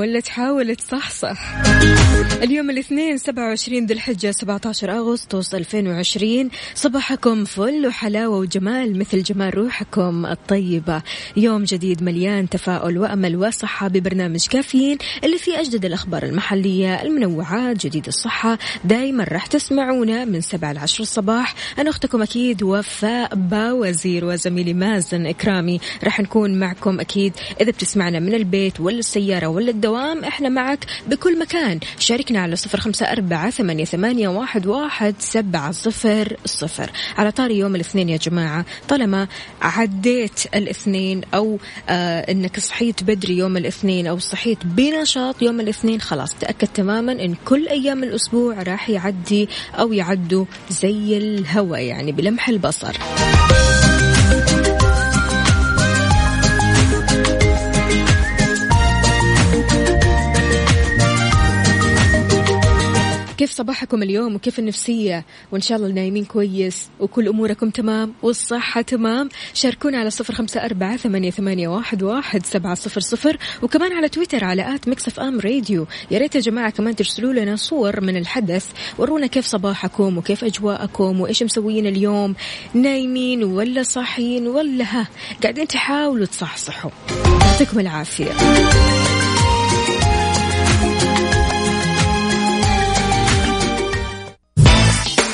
ولا تحاول تصحصح. اليوم الاثنين 27 ذي الحجة 17 أغسطس 2020 صباحكم فل وحلاوة وجمال مثل جمال روحكم الطيبة. يوم جديد مليان تفاؤل وأمل وصحة ببرنامج كافيين اللي فيه أجدد الأخبار المحلية المنوعات جديد الصحة. دايما راح تسمعونا من 7 ل 10 الصباح. أنا أختكم أكيد وفاء باوزير وزميلي مازن إكرامي. راح نكون معكم أكيد إذا بتسمعنا من البيت ولا السيارة ولا الدوام. إحنا معك بكل مكان. شاركنا على صفر خمسة أربعة ثمانية, ثمانية واحد, واحد سبعة صفر صفر. على طاري يوم الاثنين يا جماعة طالما عديت الاثنين أو آه إنك صحيت بدري يوم الاثنين أو صحيت بنشاط يوم الاثنين خلاص تأكد تماما إن كل أيام الأسبوع راح يعدي أو يعدوا زي الهوا يعني بلمح البصر. كيف صباحكم اليوم وكيف النفسية؟ وإن شاء الله نايمين كويس وكل أموركم تمام والصحة تمام. شاركونا على صفر خمسة أربعة ثمانية, ثمانية واحد, واحد سبعة صفر صفر. وكمان على تويتر على at Mix FM Radio. يا ريت يا جماعة كمان ترسلوا لنا صور من الحدث. ورونا كيف صباحكم وكيف أجواءكم وإيش مسويين اليوم؟ نايمين ولا صاحيين ولا ها؟ قاعدين تحاولوا تصحصحوا. يعطيكم العافية.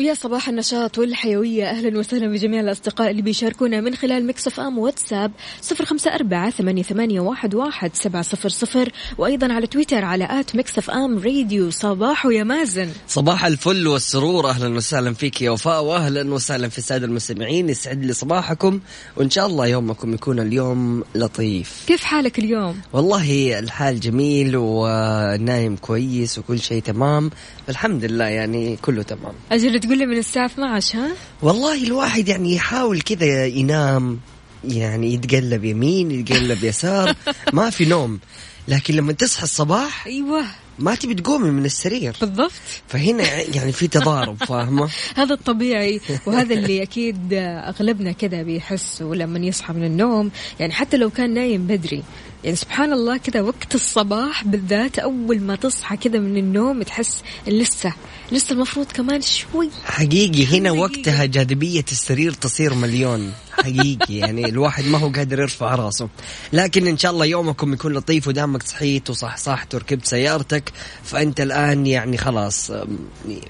ويا صباح النشاط والحيوية. أهلا وسهلا بجميع الأصدقاء اللي بيشاركونا من خلال Mix FM واتساب صفر خمسة أربعة ثمانية, ثمانية واحد, واحد سبعة صفر صفر وأيضا على تويتر على at Mix FM Radio. صباح يا مازن. صباح الفل والسرور. أهلا وسهلا فيك يا وفاء واهلا وسهلا في السادة المستمعين. يسعد لي صباحكم وإن شاء الله يومكم يكون اليوم لطيف. كيف حالك اليوم؟ والله الحال جميل ونايم كويس وكل شيء تمام. الحمد لله يعني كله تمام. أجل تقول لي من الساعة 12 ها؟ والله الواحد يعني يحاول كذا ينام يعني يتقلب يمين يتقلب يسار ما في نوم. لكن لما تصحى الصباح أيوه. ما تبي تقومي من السرير. بالضبط. فهنا يعني في تضارب فاهمة؟ هذا الطبيعي. وهذا اللي أكيد أغلبنا كذا بيحس ولما يصحى من النوم يعني حتى لو كان نايم بدري يعني سبحان الله كذا وقت الصباح بالذات أول ما تصحى كذا من النوم تحس لسه لسه المفروض كمان شوي. حقيقي هنا حقيقي. وقتها جاذبية السرير تصير مليون. حقيقي يعني الواحد ما هو قادر يرفع راسه. لكن إن شاء الله يومكم يكون لطيف ودامك صحيت وصحصحت وركبت سيارتك فأنت الآن يعني خلاص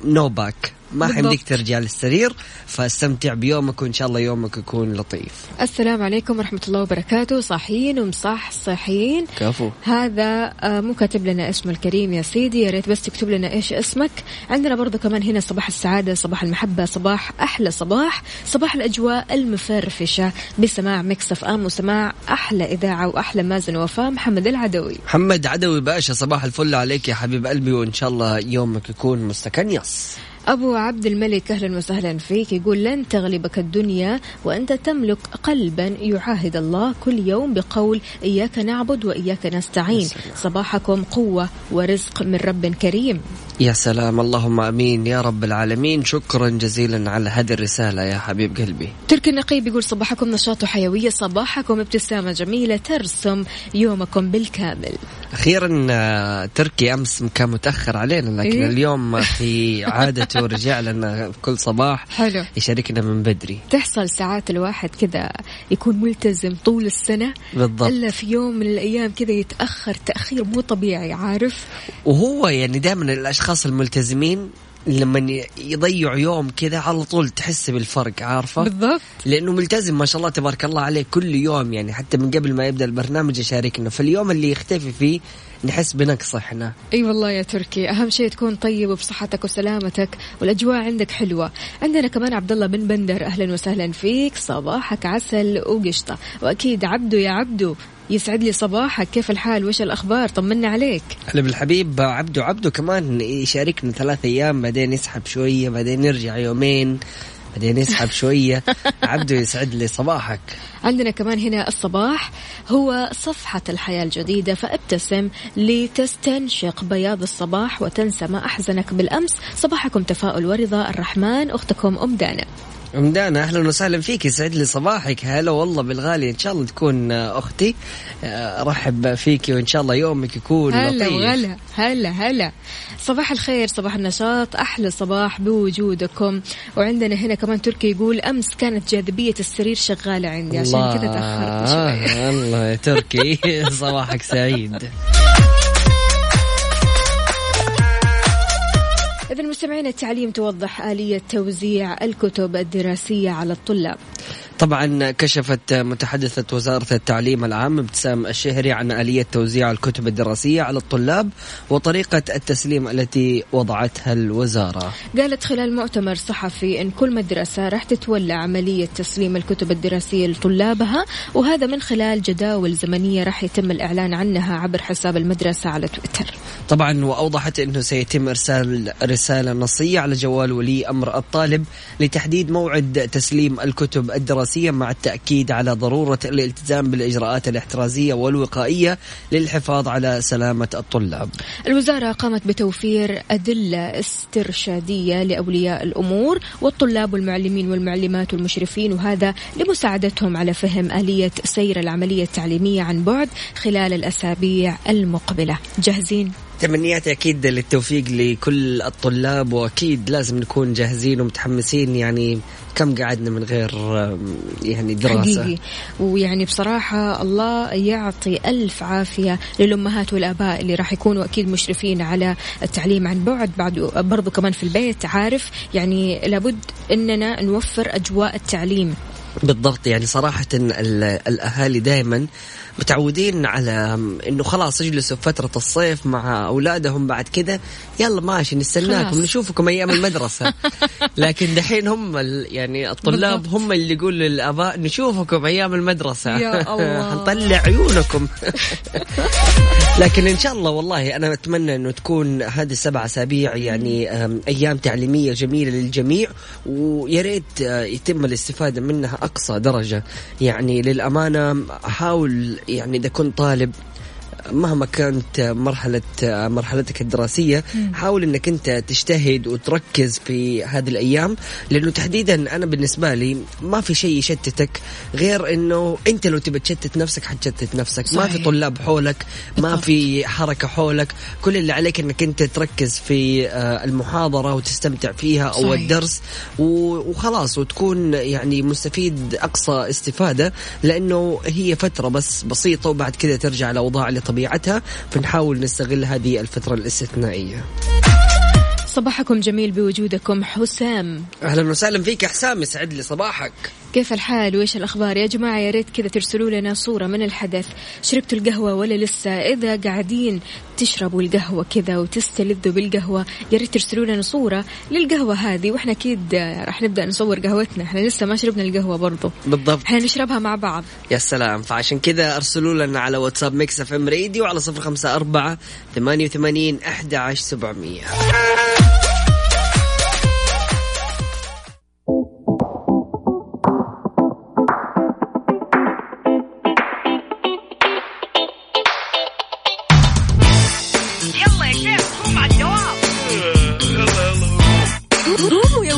no back ما بالضبط. حيمديك ترجع للسرير فاستمتع بيومك وإن شاء الله يومك يكون لطيف. السلام عليكم ورحمة الله وبركاته. صاحيين ومصحصحين كفو. هذا آه، مو كاتب لنا اسمه الكريم يا سيدي يا ريت بس تكتب لنا إيش اسمك. عندنا برضو كمان هنا صباح السعادة صباح المحبة صباح أحلى صباح صباح الأجواء المفرفشة بسماع مكسف أم وسماع أحلى إذاعة وأحلى مازن وفاء محمد العدوي. محمد عدوي باشا صباح الفل عليك يا حبيب قلبي وإن شاء الله يومك يكون مستكنيس أبو عبد الملك أهلا وسهلا فيك. يقول لن تغلبك الدنيا وأنت تملك قلبا يعاهد الله كل يوم بقول إياك نعبد وإياك نستعين. صباحكم قوة ورزق من رب كريم. يا سلام اللهم آمين. يا رب العالمين شكرا جزيلا على هذه الرسالة يا حبيب قلبي. ترك النقيب يقول صباحكم نشاط وحيوية صباحكم ابتسامة جميلة ترسم يومكم بالكامل. أخيرا آه، تركي أمس كان متأخر علينا لكن إيه؟ اليوم في عادته رجع لنا كل صباح حلو. يشاركنا من بدري. تحصل ساعات الواحد كذا يكون ملتزم طول السنة بالضبط. إلا في يوم من الأيام كذا يتأخر تأخير مو طبيعي عارف؟ وهو يعني دائما الأشخاص الملتزمين لما يضيعوا يوم كذا على طول تحس بالفرق عارفة؟ بالضبط. لأنه ملتزم ما شاء الله تبارك الله عليه كل يوم يعني حتى من قبل ما يبدأ البرنامج يشاركنا. فاليوم اللي يختفي فيه نحس بنقص إحنا. أي والله يا تركي. أهم شيء تكون طيب وبصحتك وسلامتك والأجواء عندك حلوة. عندنا كمان عبد الله بن بندر أهلا وسهلا فيك. صباحك عسل وقشطة. وأكيد عبدو يا عبدو. يسعد لي صباحك. كيف الحال؟ وش الأخبار؟ طمنا عليك. هلا بالحبيب عبدو. عبدو كمان يشاركنا ثلاث أيام بعدين يسحب شوية بعدين يرجع يومين بعدين يسحب شوية. عبدو يسعد لي صباحك. عندنا كمان هنا الصباح هو صفحة الحياة الجديدة فابتسم لتستنشق بياض الصباح وتنسى ما أحزنك بالأمس. صباحكم تفاؤل ورضا. الرحمن أختكم أم دانا. ام دانا أهلا وسهلا فيك يسعد لي صباحك. هلا والله بالغالي. إن شاء الله تكون آه، أختي. آه، أرحب فيك وإن شاء الله يومك يكون هلا لطيف. وغلا هلا هلا. صباح الخير صباح النشاط. أحلى صباح بوجودكم. وعندنا هنا كمان تركي يقول أمس كانت جاذبية السرير شغالة عندي عشان كذا تأخرت شوي. الله يا تركي. صباحك سعيد. مستمعين التعليم توضح آلية توزيع الكتب الدراسية على الطلاب. طبعا كشفت متحدثة وزارة التعليم العام ابتسام الشهري عن آلية توزيع الكتب الدراسية على الطلاب وطريقة التسليم التي وضعتها الوزارة. قالت خلال مؤتمر صحفي إن كل مدرسة راح تتولى عملية تسليم الكتب الدراسية لطلابها وهذا من خلال جداول زمنية راح يتم الإعلان عنها عبر حساب المدرسة على تويتر. طبعا وأوضحت أنه سيتم إرسال رسالة نصية على جوال ولي أمر الطالب لتحديد موعد تسليم الكتب الدراسية مع التأكيد على ضرورة الالتزام بالإجراءات الاحترازية والوقائية للحفاظ على سلامة الطلاب الوزارة قامت بتوفير أدلة استرشادية لأولياء الأمور والطلاب والمعلمين والمعلمات والمشرفين وهذا لمساعدتهم على فهم آلية سير العملية التعليمية عن بعد خلال الأسابيع المقبلة جاهزين؟ تمنياتي أكيد للتوفيق لكل الطلاب وأكيد لازم نكون جاهزين ومتحمسين. يعني كم قعدنا من غير يعني دراسة؟ حقيقي. ويعني بصراحة الله يعطي ألف عافية للأمهات والآباء اللي راح يكونوا أكيد مشرفين على التعليم عن بعد. بعد برضو كمان في البيت عارف يعني لابد أننا نوفر أجواء التعليم. بالضبط يعني صراحة ال- الأهالي دائما متعودين على إنه خلاص يجلسوا في فترة الصيف مع أولادهم بعد كذا يلا ماشي نستناكم. نشوفكم أيام المدرسة لكن دحين هم يعني الطلاب بالضبط. هم اللي يقولوا للآباء نشوفكم أيام المدرسة يا الله. حنطلع عيونكم لكن إن شاء الله والله أنا أتمنى إنه تكون هذه السبع أسابيع يعني أيام تعليمية جميلة للجميع ويا ريت آه، يتم الاستفادة منها أقصى درجة. يعني للأمانة احاول يعني إذا كنت طالب مهما كانت مرحلة مرحلتك الدراسية حاول إنك أنت تجتهد وتركز في هذه الأيام لأنه تحديدا أنا بالنسبة لي ما في شيء يشتتك غير إنه أنت لو تبي تشتت نفسك حتشتت نفسك ما في صحيح. طلاب حولك ما. في حركة حولك كل اللي عليك إنك أنت تركز في آه، المحاضرة وتستمتع فيها أو صحيح. الدرس وخلاص وتكون يعني مستفيد أقصى استفادة لأنه هي فترة بس بسيطة وبعد كذا ترجع الاوضاع لطبيعتها فنحاول نستغل هذه الفترة الاستثنائية. صباحكم جميل بوجودكم حسام. أهلا وسهلا فيك يا حسام يسعد لي صباحك. كيف الحال؟ وإيش الأخبار؟ يا جماعة يا ريت كذا ترسلوا لنا صورة من الحدث. شربتوا القهوة ولا لسه؟ إذا قاعدين تشربوا القهوة كذا وتستلذوا بالقهوة يا ريت ترسلوا لنا صورة للقهوة هذه. وإحنا أكيد راح نبدأ نصور قهوتنا. إحنا لسه ما شربنا القهوة برضو. بالضبط. إحنا نشربها مع بعض. يا سلام. فعشان كذا أرسلوا لنا على واتساب Mix FM Radio على 054 88 11700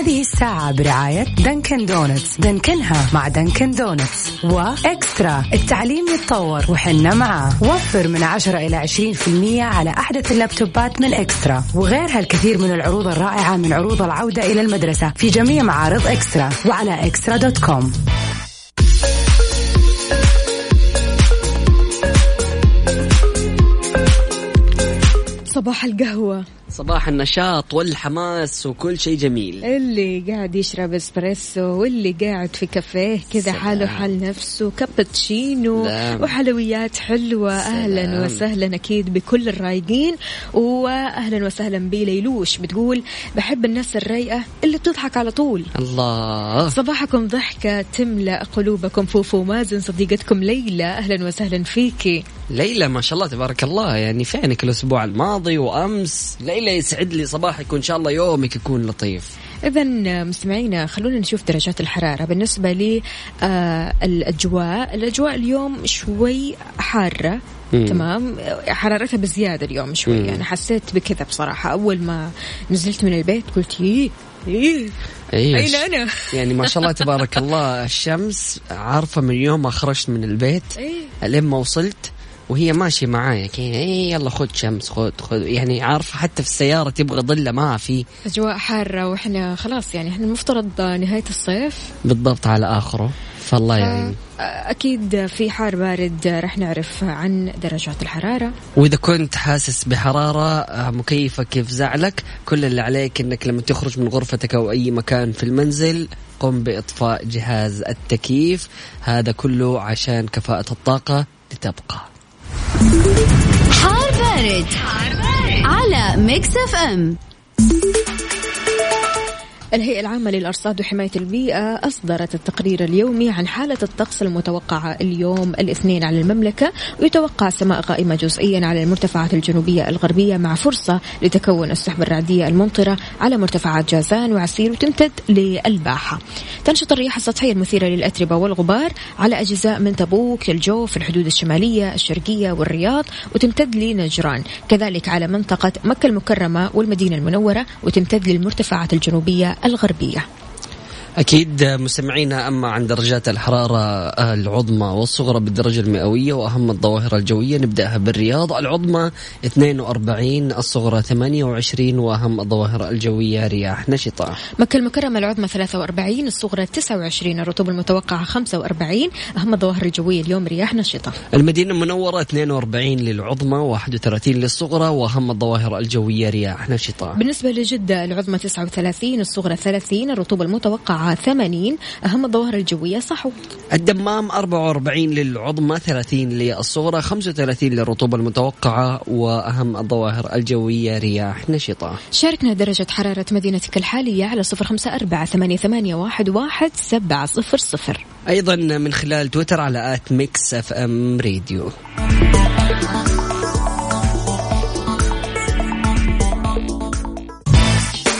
هذه الساعة برعاية Dunkin' Donuts دنكنها مع Dunkin' Donuts و eXtra. التعليم يتطور وحنا معاه. وفر من 10 إلى 20% على أحدث اللابتوبات من eXtra. وغيرها الكثير من العروض الرائعة من عروض العودة إلى المدرسة في جميع معارض eXtra. وعلى eXtra dot com. صباح القهوة. صباح النشاط والحماس وكل شيء جميل. اللي قاعد يشرب إسبريسو واللي قاعد في كافيه كذا. حاله حال نفسه كابتشينو سلام. وحلويات حلوة. أهلا سلام. وسهلا أكيد بكل الرايقين. وأهلا وسهلا بليلوش بتقول بحب الناس الرايقة اللي بتضحك على طول. الله. صباحكم ضحكة تملأ قلوبكم. فوفو مازن صديقتكم ليلى أهلا وسهلا فيكي. ليلى ما شاء الله تبارك الله يعني فينك الأسبوع الماضي وأمس ليلى يسعد لي صباحك وإن شاء الله يومك يكون لطيف إذا مستمعينا خلونا نشوف درجات الحرارة بالنسبة لي آه الأجواء الأجواء اليوم شوي حارة مم. تمام حرارتها بزيادة اليوم شوي مم. يعني حسيت بكذا بصراحة أول ما نزلت من البيت قلت إيه إيه إيش أين أنا؟ يعني ما شاء الله تبارك الله الشمس عارفة من يوم ما خرجت من البيت إيه لين ما وصلت وهي ماشية معايا كذا. إيه يلا خد شمس خد خد يعني عارفة حتى في السيارة تبغى ظله ما في. أجواء حارة وإحنا خلاص يعني إحنا المفترض نهاية الصيف. بالضبط على آخره. فالله يعني أكيد في حار بارد رح نعرف عن درجات الحرارة. وإذا كنت حاسس بحرارة آه، مكيفك يفزعلك كل اللي عليك إنك لما تخرج من غرفتك أو أي مكان في المنزل قم بإطفاء جهاز التكييف. هذا كله عشان كفاءة الطاقة لتبقى. حار بارد, على Mix FM. الهيئة العامة للأرصاد وحماية البيئة أصدرت التقرير اليومي عن حالة الطقس المتوقعة اليوم الاثنين على المملكة ويتوقع سماء غائمة جزئيا على المرتفعات الجنوبية الغربية مع فرصة لتكون السحب الرعدية الممطرة على مرتفعات جازان وعسير وتمتد للباحة. تنشط الرياح السطحية المثيرة للأتربة والغبار على أجزاء من تبوك الجوف الحدود الشمالية الشرقية والرياض وتمتد لنجران. كذلك على منطقة مكة المكرمة والمدينة المنورة وتمتد للمرتفعات الجنوبية الغربية. أكيد مستمعينا أما عن درجات الحرارة العظمى والصغرى بالدرجة المئوية وأهم الظواهر الجوية نبدأها بالرياض. العظمى 42 الصغرى 28 وأهم الظواهر الجوية رياح نشطة. مكة المكرمة العظمى 43 الصغرى 29 الرطوبة المتوقعة 45 أهم الظواهر الجوية اليوم رياح نشطة. المدينة المنورة 42 للعظمى 31 للصغرى وأهم الظواهر الجوية رياح نشطة. بالنسبة لجدة العظمى 39 الصغرى 30 الرطوبة المتوقعة 80 أهم الظواهر الجوية صحو. الدمام 44 للعظمى 30 للصغرى 35 للرطوبة المتوقعة وأهم الظواهر الجوية رياح نشطة. شاركنا درجة حرارة مدينتك الحالية على 054 88 واحد سبعة صفر صفر. أيضا من خلال تويتر على at Mix FM Radio.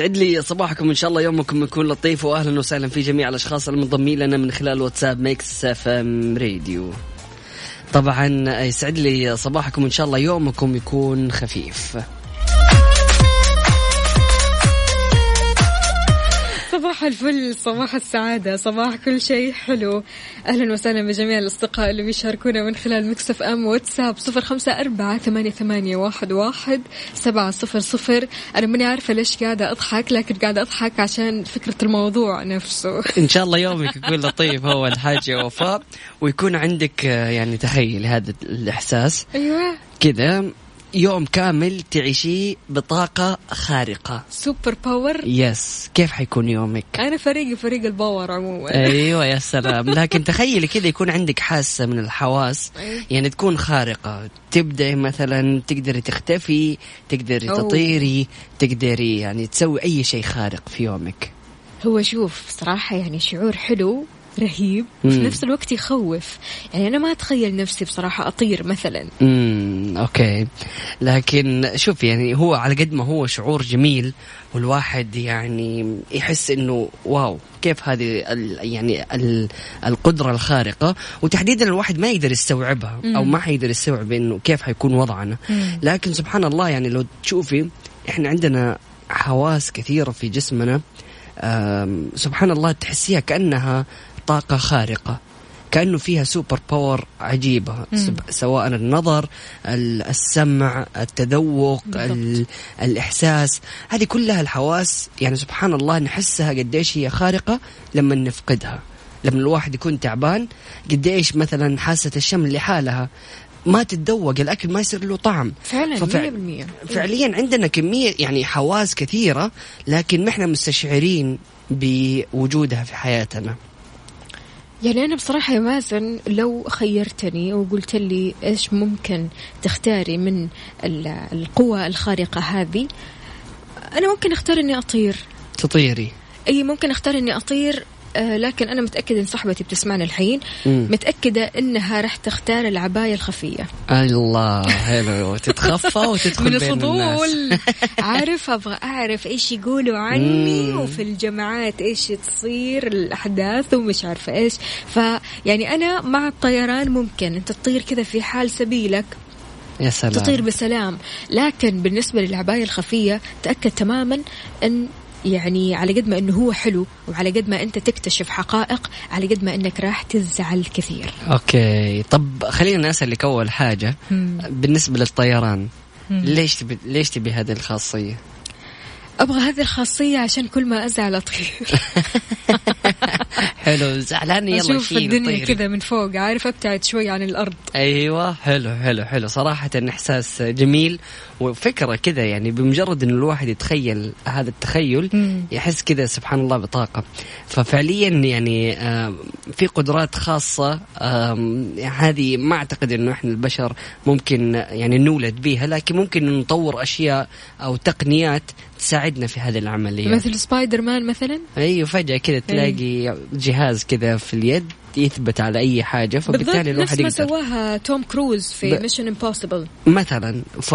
سعد لي صباحكم إن شاء الله. يومكم يكون لطيف واهلا وسهلا في جميع الأشخاص المنضمين لنا من خلال واتساب Mix FM راديو. طبعا يسعد لي صباحكم إن شاء الله. يومكم يكون خفيف. صباح الفل صباح السعادة صباح كل شيء حلو. أهلا وسهلا بجميع الأصدقاء اللي بيشاركونا من خلال Mix FM واتساب صفر خمسة أربعة ثمانية, ثمانية واحد, واحد سبعة صفر صفر. أنا ماني عارفة ليش قاعدة أضحك لكن قاعدة أضحك عشان فكرة الموضوع نفسه. إن شاء الله يومك يكون لطيف اول حاجة وفاء ويكون عندك آه، يعني تخيل هذا الإحساس. أيوة. كذا. يوم كامل تعيشيه بطاقة خارقة. super power yes كيف حيكون يومك؟ أنا فريقي فريق ال power عموما. أيوه يا سلام. لكن تخيلي كذا يكون عندك حاسة من الحواس. أيوة. يعني تكون خارقة. تبدأي مثلا تقدري تختفي تقدري. تطيري تقدري يعني تسوي أي شيء خارق في يومك. هو شوف صراحة يعني شعور حلو. رهيب وفي مم. نفس الوقت يخوف. يعني أنا ما أتخيل نفسي بصراحة أطير مثلا. امم okay. لكن شوف يعني هو على قد ما هو شعور جميل والواحد يعني يحس إنه wow كيف هذه ال يعني ال القدرة الخارقة. وتحديدا الواحد ما يقدر يستوعبها أو ما حيقدر يستوعب إنه كيف حيكون وضعنا. لكن سبحان الله يعني لو تشوفي إحنا عندنا حواس كثيرة في جسمنا. سبحان الله تحسيها كأنها طاقة خارقة. كأنه فيها super power عجيبة سب- سواء النظر ال- السمع التذوق ال- الإحساس. هذه كلها الحواس يعني سبحان الله نحسها قديش هي خارقة لما نفقدها. لما الواحد يكون تعبان قديش مثلا حاسة الشم لحالها ما تتذوق الأكل ما يصير له طعم. فعلا ففع- مية بالمية. فعليا عندنا كمية يعني حواس كثيرة لكن ما إحنا مستشعرين بوجودها في حياتنا. يعني أنا بصراحة يا مازن لو خيرتني وقلت لي إيش ممكن تختاري من ال- القوة الخارقة هذه أنا ممكن أختار إني أطير. تطيري. أي ممكن أختار إني أطير آه، لكن أنا متأكدة إن صاحبتي بتسمعنا الحين. مم. متأكدة إنها راح تختار العباية الخفية. الله حلو تتخفى وتدخل من الفضول. عارف أبغى أعرف إيش يقولوا عني. وفي الجامعات إيش تصير الأحداث ومش عارفة إيش. فيعني أنا مع الطيران ممكن. أنت تطير كذا في حال سبيلك. يا سلام. تطير بسلام. لكن بالنسبة للعباية الخفية تأكد تماما إن يعني على قد ما إنه هو حلو وعلى قد ما أنت تكتشف حقائق على قد ما إنك راح تزعل كثير. أوكي. طب خلينا اسالك أول حاجة بالنسبة للطيران ليش تبي ليش تبي هذه الخاصية؟ أبغى هذه الخاصية عشان كل ما أزعل أطير حلو زعلانه يلا أشوف الدنيا. كذا من فوق عارف أبتعد شوي عن الأرض أيوه حلو حلو حلو صراحة إحساس جميل وفكرة كذا يعني بمجرد إن الواحد يتخيل هذا التخيل مم. يحس كذا سبحان الله بطاقة ففعليا يعني في قدرات خاصة هذه ما أعتقد إنه إحنا البشر ممكن يعني نولد بها لكن ممكن نطور أشياء أو تقنيات تساعدنا في هذه العملية. مثل سبايدر مان مثلا؟ أيوه فجأة كذا تلاقي جهاز كذا في اليد يثبت على أي حاجة فبالتالي نفس الواحد ما يقدر. سواها توم كروز في ب- Mission Impossible مثلا ف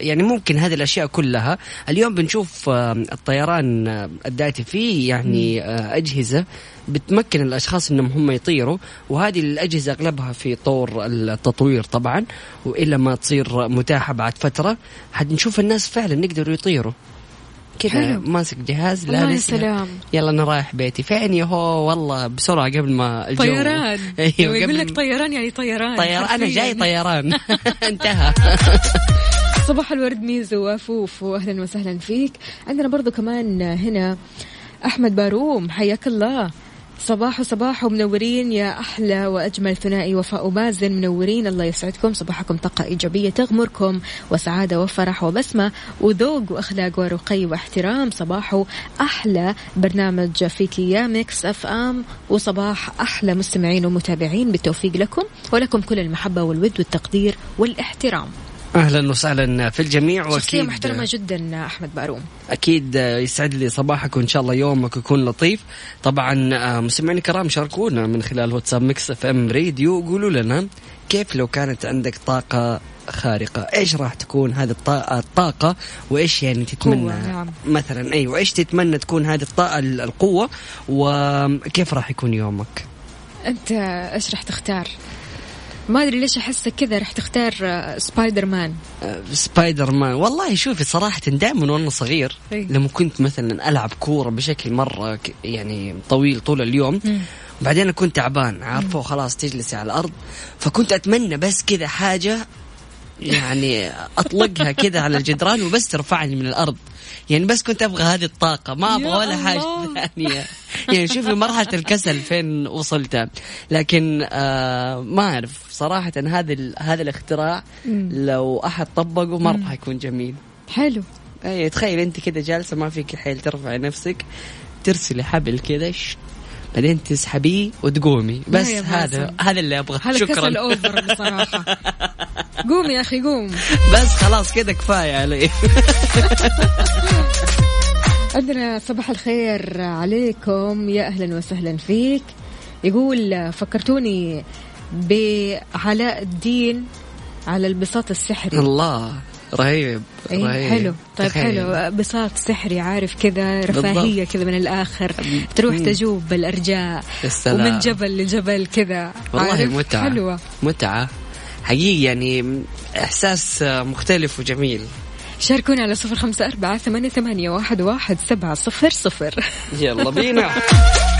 يعني ممكن هذه الأشياء كلها. اليوم بنشوف الطيران الذاتي فيه يعني آه، أجهزة بتمكن الأشخاص إنهم هم يطيروا وهذه الأجهزة أغلبها في طور التطوير طبعا وإلا ما تصير متاحة بعد فترة. حنشوف الناس فعلا يقدروا يطيروا. كذا. ماسك جهاز يا لابس سلام يلا أنا رايح بيتي. فين يهو والله بسرعة قبل ما الجو. طيران. أيوه يقول لك طيران يعني طيران. طيران. أنا جاي. طيران. انتهى. صباح الورد ميزو وفوف واهلا وسهلا فيك. عندنا برضو كمان هنا أحمد باروم حياك الله. صباح صباح ومنورين يا أحلى وأجمل ثنائي وفاء ومازن منورين الله يسعدكم. صباحكم طاقة إيجابية تغمركم وسعادة وفرح وبسمة وذوق وأخلاق ورقي واحترام. صباحه أحلى برنامج فيكي يا Mix FM. وصباح أحلى مستمعين ومتابعين. بالتوفيق لكم ولكم كل المحبة والود والتقدير والإحترام. أهلا وسهلا في الجميع شخصية وأكيد محترمة جدا أحمد باروم أكيد يسعد لي صباحك وان شاء الله يومك يكون لطيف. طبعا آه، مستمعينا الكرام شاركونا من خلال واتساب Mix FM راديو قولوا لنا كيف لو كانت عندك طاقة خارقة؟ إيش راح تكون هذه الطاقة, الطاقة؟ وإيش يعني تتمنى؟ نعم. مثلا أيوه إيش تتمنى تكون هذه الطاقة القوة؟ وكيف راح يكون يومك؟ أنت إيش راح تختار؟ ما أدري ليش احسك كذا رح تختار آه، سبايدر مان آه، سبايدر مان والله شوفي صراحة دائما وأنا صغير. لما كنت مثلا ألعب كورة بشكل مرة ك- يعني طويل طول اليوم وبعدين اكون تعبان عارفة؟ وخلاص تجلسي على الأرض. فكنت أتمنى بس كذا حاجة يعني أطلقها كذا على الجدران وبس ترفعني من الأرض. يعني بس كنت أبغى هذه الطاقة ما أبغى ولا حاجة. الله. ثانية يعني شوفي مرحلة الكسل فين وصلت. لكن آه ما أعرف صراحة هذا هذا الاختراع لو أحد طبقه مرة حيكون جميل. حلو. اي تخيل أنت كذا جالسة ما فيك حيل ترفعي نفسك ترسلي حبل كذا بعدين تسحبيه وتقومي. بس هذا. هذا اللي أبغاه. هذا شكرا. كسل أوفر بصراحة. قوم يا أخي قوم. بس خلاص كذا كفاية علي. عندنا صباح الخير عليكم. يا أهلا وسهلا فيك. يقول فكرتوني بعلاء الدين على البساط السحري. الله. رهيب اي رهيب. حلو. طيب تخيل. حلو. بساط سحري عارف كذا رفاهية كذا من الآخر. تروح. تجوب بالأرجاء. يا سلام. ومن جبل لجبل كذا. والله؟ متعة. حلوة. متعة. حقيقي يعني إحساس مختلف وجميل. شاركونا على صفر خمسة أربعة ثمانية, ثمانية واحد, واحد سبعة صفر صفر. يلا بينا.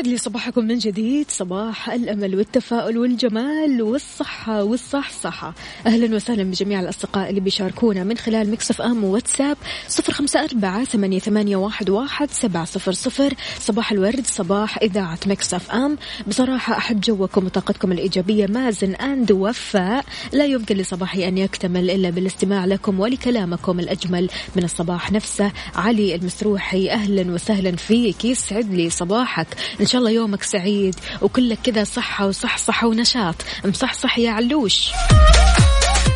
ويسعد لي صباحكم من جديد. صباح الأمل والتفاؤل والجمال والصحة والصحصحة. أهلا وسهلا بجميع الأصدقاء اللي بيشاركونا من خلال Mix FM واتساب صفر خمسة أربعة ثمانية, واحد سبعة صفر صفر. صباح الورد صباح إذاعة مكسف أم. بصراحة أحب جوكم وطاقتكم الإيجابية. مازن أند وفاء. لا يمكن لصباحي أن يكتمل إلا بالاستماع لكم ولكلامكم الأجمل من الصباح نفسه. علي المسروحي أهلا وسهلا فيك. يسعد لي صباحك. إن شاء الله يومك سعيد. وكلك كذا صحة وصحصحة ونشاط. مصحصح يا علوش.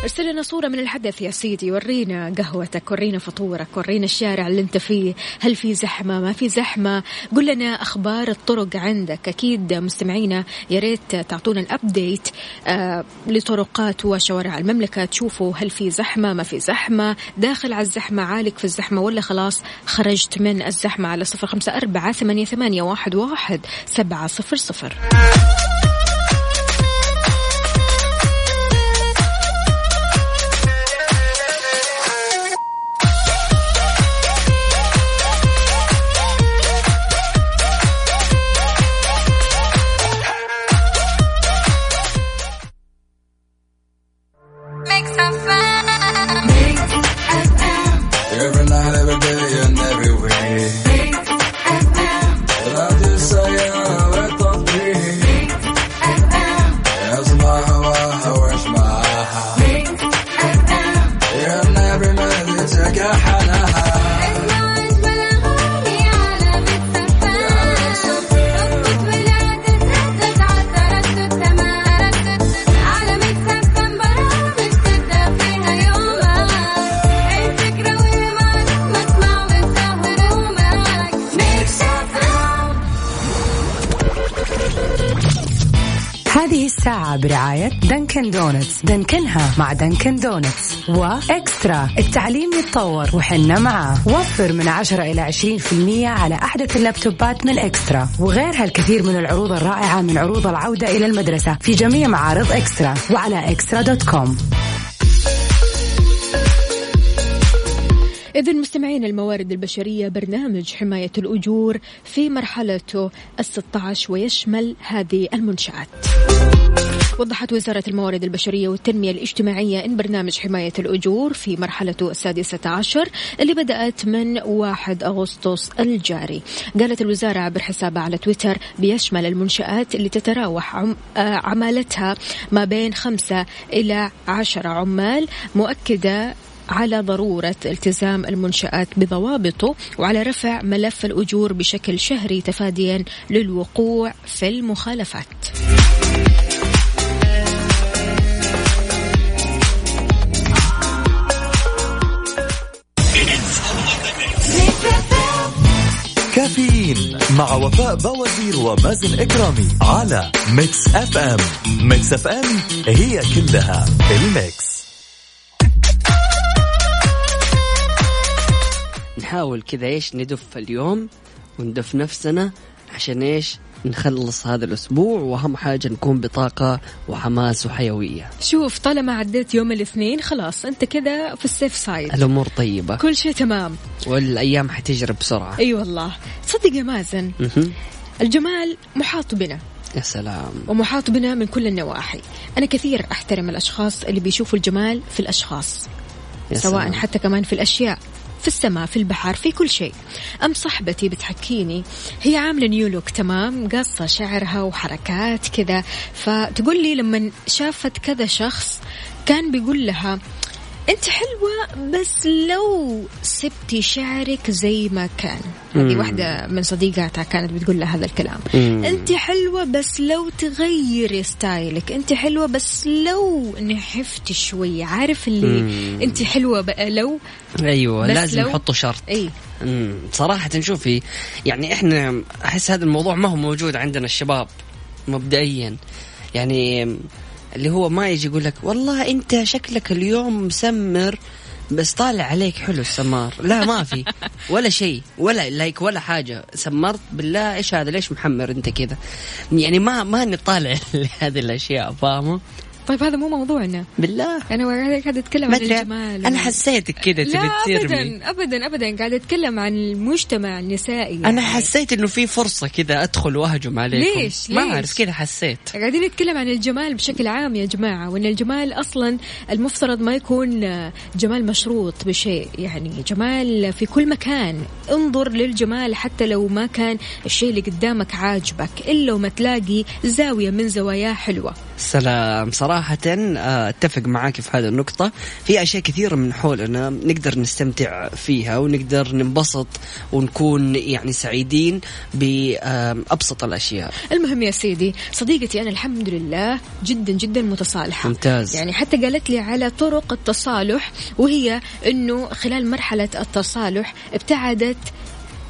ارسل لنا صورة من الحدث يا سيدي ورينا قهوتك ورينا فطورك ورينا الشارع اللي انت فيه. هل في زحمة؟ ما في زحمة. قل لنا أخبار الطرق عندك. أكيد مستمعينا يا ريت تعطونا الأبديت آه لطرقات وشوارع المملكة. تشوفوا هل في زحمة ما في زحمة. داخل على الزحمة عالق في الزحمة ولا خلاص خرجت من الزحمة على صفر خمسة أربعة ثمانية, ثمانية واحد, واحد سبعة صفر صفر. donuts دنكنها مع Dunkin' Donuts. و eXtra التعليم يتطور وحنا معاه. وفر من 10 إلى 20% على أحدث اللابتوبات من eXtra. وغيرها الكثير من العروض الرائعة من عروض العودة إلى المدرسة. في جميع معارض eXtra وعلى eXtra dot com. إذا مستمعين الموارد البشرية برنامج حماية الأجور في مرحلته الستة عشر ويشمل هذه المنشآت. وضحت وزارة الموارد البشرية والتنمية الاجتماعية إن برنامج حماية الأجور في مرحلته السادسة عشر اللي بدأت من 1 أغسطس الجاري. قالت الوزارة عبر حسابها على تويتر بيشمل المنشآت اللي تتراوح عم آه، عمالتها ما بين خمسة إلى عشرة عمال مؤكدة على ضرورة التزام المنشآت بضوابطه وعلى رفع ملف الأجور بشكل شهري تفاديا للوقوع في المخالفات. كافيين مع وفاء بوازير ومازن إكرامي على Mix FM Mix FM هي كلها ال mix. نحاول كذا إيش ندف اليوم وندف نفسنا عشان إيش؟ نخلص هذا الأسبوع وأهم حاجة نكون بطاقة وحماس وحيوية. شوف طالما عديت يوم الاثنين خلاص أنت كذا في السيف سايد الأمور طيبة. كل شيء تمام. والأيام حتجري بسرعة. أي والله. تصدق يا مازن. الجمال محاط بنا. يا سلام. ومحاط بنا من كل النواحي. أنا كثير أحترم الأشخاص اللي بيشوفوا الجمال في الأشخاص. يا سواء سلام. حتى كمان في الأشياء. في السماء في البحر في كل شيء. أم صاحبتي بتحكيني هي عاملة new look تمام؟ قصة شعرها وحركات كذا. فتقول لي لما شافت كذا شخص كان بيقول لها انت حلوة بس لو سبتي شعرك زي ما كان. هذه مم. واحدة من صديقاتها كانت بتقول لها هذا الكلام. مم. انت حلوة بس لو تغيري style ك. انت حلوة بس لو نحفتي شوية عارف اللي مم. انت حلوة بقى لو؟ أيوه لازم لو- يحطوا شرط. إي. صراحة شوفي يعني إحنا أحس هذا الموضوع ما هو موجود عندنا الشباب مبدئيا. يعني اللي هو ما يجي يقول لك والله أنت شكلك اليوم مسمر بس طالع عليك حلو السمار. لا ما في. ولا شيء ولا لايك ولا حاجة. سمرت؟ بالله إيش هذا؟ ليش محمر أنت كذا؟ يعني ما ما نطالع لهذه الأشياء فاهمة؟ طيب هذا مو موضوعنا. بالله. أنا قاعدة اتكلم ما عن الجمال أنا حسيتك كذا تبي ترمي ابدا ابدا ابدا قاعدة أتكلم عن المجتمع النسائي. يعني. أنا حسيت إنه في فرصة كذا أدخل وأهجم عليكم. ليش؟ ما ليش؟ اعرف كذا حسيت. قاعدين نتكلم عن الجمال بشكل عام يا جماعة وأن الجمال أصلا المفترض ما يكون جمال مشروط بشيء. يعني جمال في كل مكان. انظر للجمال حتى لو ما كان الشيء اللي قدامك عاجبك إلا وما تلاقي زاوية من زواياه حلوة. سلام. صراحة آه، أتفق معاك في هذه النقطة. في أشياء كثيرة من حولنا نقدر نستمتع فيها ونقدر ننبسط ونكون يعني سعيدين بأبسط الأشياء. المهم يا سيدي صديقتي أنا الحمد لله جدا جدا متصالحة. ممتاز. يعني حتى قالت لي على طرق التصالح وهي أنه خلال مرحلة التصالح ابتعدت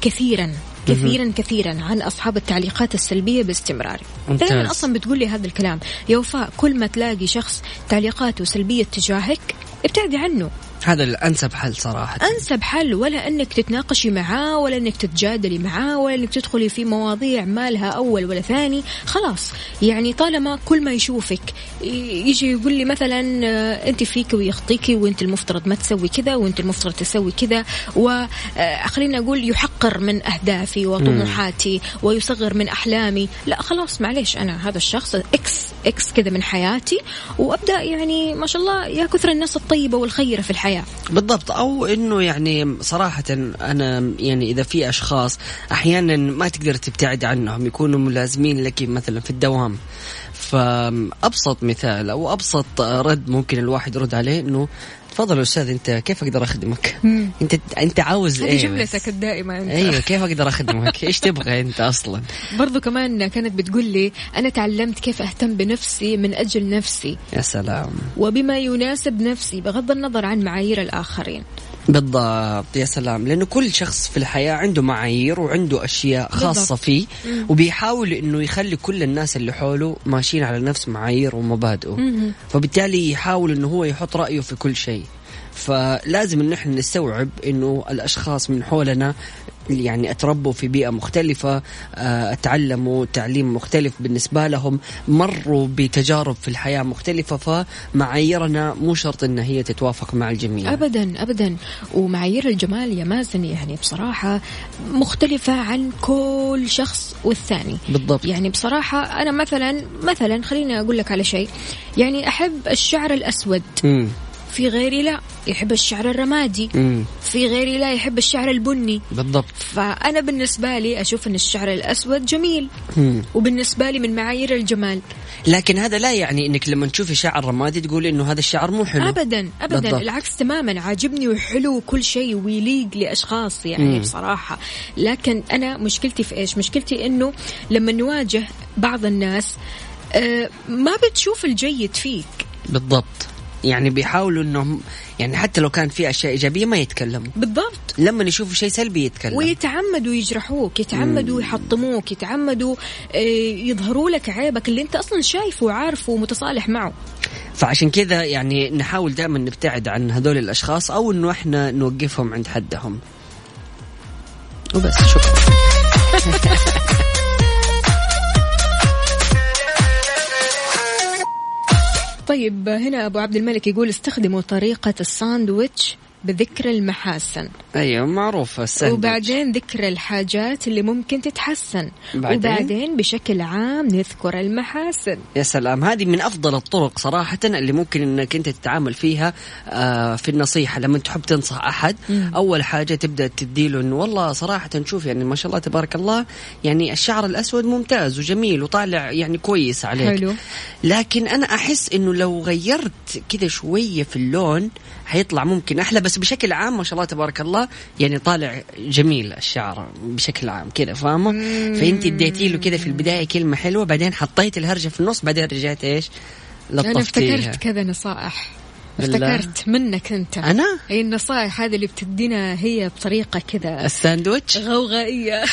كثيرا. كثيرا كثيرا عن أصحاب التعليقات السلبية باستمرار. دائما أصلا بتقول لي هذا الكلام. يا وفاء كل ما تلاقي شخص تعليقاته سلبية تجاهك ابتعدي عنه. هذا الأنسب حل صراحة. أنسب حل ولا أنك تتناقشي معاه ولا أنك تتجادلي معاه ولا أنك تدخلي في مواضيع ما لها أول ولا ثاني. خلاص يعني طالما كل ما يشوفك يجي يقول لي مثلا آه، أنت فيك ويخطيكي وأنت المفترض ما تسوي كذا وأنت المفترض تسوي كذا وخلينا أقول يحقر من أهدافي وطموحاتي ويصغر من أحلامي. لا خلاص معليش أنا هذا الشخص X X كذا من حياتي وأبدأ يعني ما شاء الله يا كثر الناس الطيبة والخيرة في الحياة. بالضبط. أو إنه يعني صراحة أنا يعني إذا في أشخاص أحيانا ما تقدر تبتعد عنهم يكونوا ملازمين لك مثلا في الدوام. فأبسط مثال أو أبسط رد ممكن الواحد يرد عليه إنه تفضل أستاذ أنت كيف أقدر أخدمك؟ أنت أنت عاوز إيه جملتك؟ الدائمة أنت أيوه كيف أقدر أخدمك؟ إيش تبغى أنت أصلا؟ برضو كمان كانت بتقول لي أنا تعلمت كيف أهتم بنفسي من أجل نفسي يا سلام وبما يناسب نفسي بغض النظر عن معايير الآخرين بالضبط يا سلام. لأنه كل شخص في الحياة عنده معايير وعنده أشياء خاصة بالضبط. فيه وبيحاول إنه يخلي كل الناس اللي حوله ماشيين على نفس معايير ومبادئه. فبالتالي يحاول إنه هو يحط رأيه في كل شيء. فلازم إن إحنا نستوعب إنه الأشخاص من حولنا يعني أتربوا في بيئة مختلفة آه، اتعلموا تعليم مختلف بالنسبة لهم مروا بتجارب في الحياة مختلفة فمعاييرنا مو شرط إن هي تتوافق مع الجميع. أبدا أبدا. ومعايير الجمال يا مازن يعني بصراحة مختلفة عن كل شخص والثاني. بالضبط. يعني بصراحة أنا مثلا مثلا خليني أقول لك على شيء. يعني أحب الشعر الأسود. مم. في غيري لا يحب الشعر الرمادي. مم. في غيري لا يحب الشعر البني. بالضبط. فأنا بالنسبة لي أشوف أن الشعر الأسود جميل. مم. وبالنسبة لي من معايير الجمال. لكن هذا لا يعني إنك لما تشوفي شعر رمادي تقولي إنه هذا الشعر مو حلو. ابدا ابدا. بالضبط. العكس تماما. عاجبني وحلو وكل شيء ويليق لأشخاص يعني مم. بصراحة. لكن أنا مشكلتي في إيش؟ مشكلتي إنه لما نواجه بعض الناس آه، ما بتشوف الجيد فيك. بالضبط. يعني بيحاولوا انهم يعني حتى لو كان في أشياء إيجابية ما يتكلموا. بالضبط. لما يشوفوا شيء سلبي يتكلم ويتعمدوا يجرحوك يتعمدوا يحطموك يتعمدوا آه، يظهروا لك عيبك اللي انت أصلا شايفه وعارفه ومتصالح معه. فعشان كذا يعني نحاول دائما نبتعد عن هذول الأشخاص أو إنه إحنا نوقفهم عند حدهم. وبس شكرا. طيب هنا أبو عبد الملك يقول استخدموا طريقة الساندويتش. بذكر المحاسن. أيوه معروفه الساندويتش وبعدين ذكر الحاجات اللي ممكن تتحسن. بعدين؟ وبعدين بشكل عام نذكر المحاسن. يا سلام هذه من أفضل الطرق صراحة اللي ممكن إنك أنت تتعامل فيها آه، في النصيحة. لما تحب تنصح أحد أول حاجة تبدأ تديله إنه والله صراحة نشوف يعني ما شاء الله تبارك الله يعني الشعر الأسود ممتاز وجميل وطالع يعني كويس عليك. حلو. لكن أنا أحس إنه لو غيرت كذا شوية في اللون حيطلع ممكن أحلى بس بشكل عام ما شاء الله تبارك الله يعني طالع جميل الشعر بشكل عام كذا فاهمة؟ فأنت اديتي له كذا في البداية كلمة حلوة بعدين حطيت الهرجة في النص بعدين رجعت إيش؟ أنا لطفتيها. افتكرت كذا نصائح؟ افتكرت منك أنت. أنا؟ هي النصائح هذه اللي بتدينا هي بطريقة كذا الساندويتش؟ غوغائية.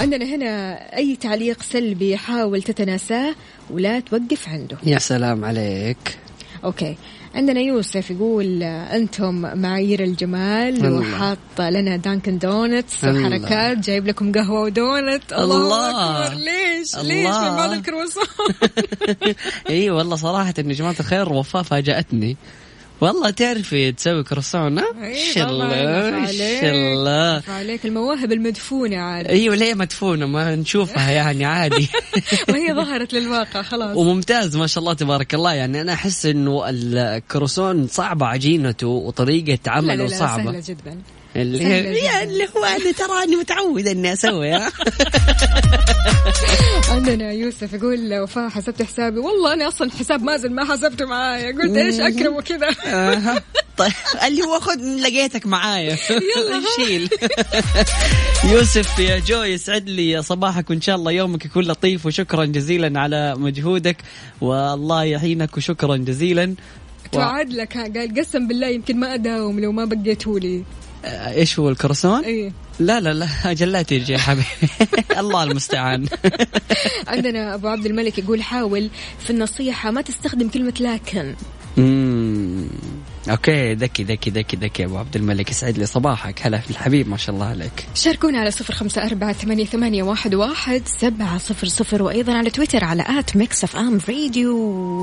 عندنا هنا أي تعليق سلبي حاول تتناساه ولا توقف عنده. يا سلام عليك. Okay. عندنا يوسف يقول أنتم معايير الجمال. وحاط لنا Dunkin' Donuts. وحركات جايب لكم قهوة ودونت. الله, الله. أكبر. ليش؟ الله. ليش؟ من بعد الكرواسون. إي والله صراحة يا جماعة الخير وفاء فاجأتني. والله تعرفي تسوي كروسون ها؟ إيه، شاء الله. شاء الله. عليك المواهب المدفونة عاد. أيوه ليه مدفونة ما نشوفها يعني عادي. وهي ظهرت للواقع خلاص. وممتاز ما شاء الله تبارك الله. يعني أنا أحس إنه الكروسون صعبة عجينته وطريقة لا لا عمله لا صعبة. سهلة جدا. اللي. يا اللي هو أنا تراني متعود إني أسوي عندنا يوسف يقول وفاء حسبت حسابي والله أنا أصلا حساب مازن ما حسبته معايا. قلت إيش أكرم وكذا. آها. طيب اللي هو خذ لقيتك معايا. يلا. شيل. يوسف يا جو يسعد لي صباحك وإن شاء الله يومك يكون لطيف وشكرا جزيلا على مجهودك. والله يعينك وشكرا جزيلا. توعد لك قال قسم بالله يمكن ما أداوم لو ما بقيتوا لي آه، إيش هو الكرسون؟ إيه. لا لا لا جلات يرجع يا حبيبي. الله المستعان. عندنا أبو عبد الملك يقول حاول في النصيحة ما تستخدم كلمة لكن. Okay ذكي ذكي ذكي ذكي. أبو عبد الملك يسعد لي صباحك. هلا في الحبيب ما شاء الله عليك. شاركونا على صفر خمسة أربعة ثمانية, ثمانية واحد, واحد سبعة صفر صفر وأيضا على تويتر على at Mix FM Radio.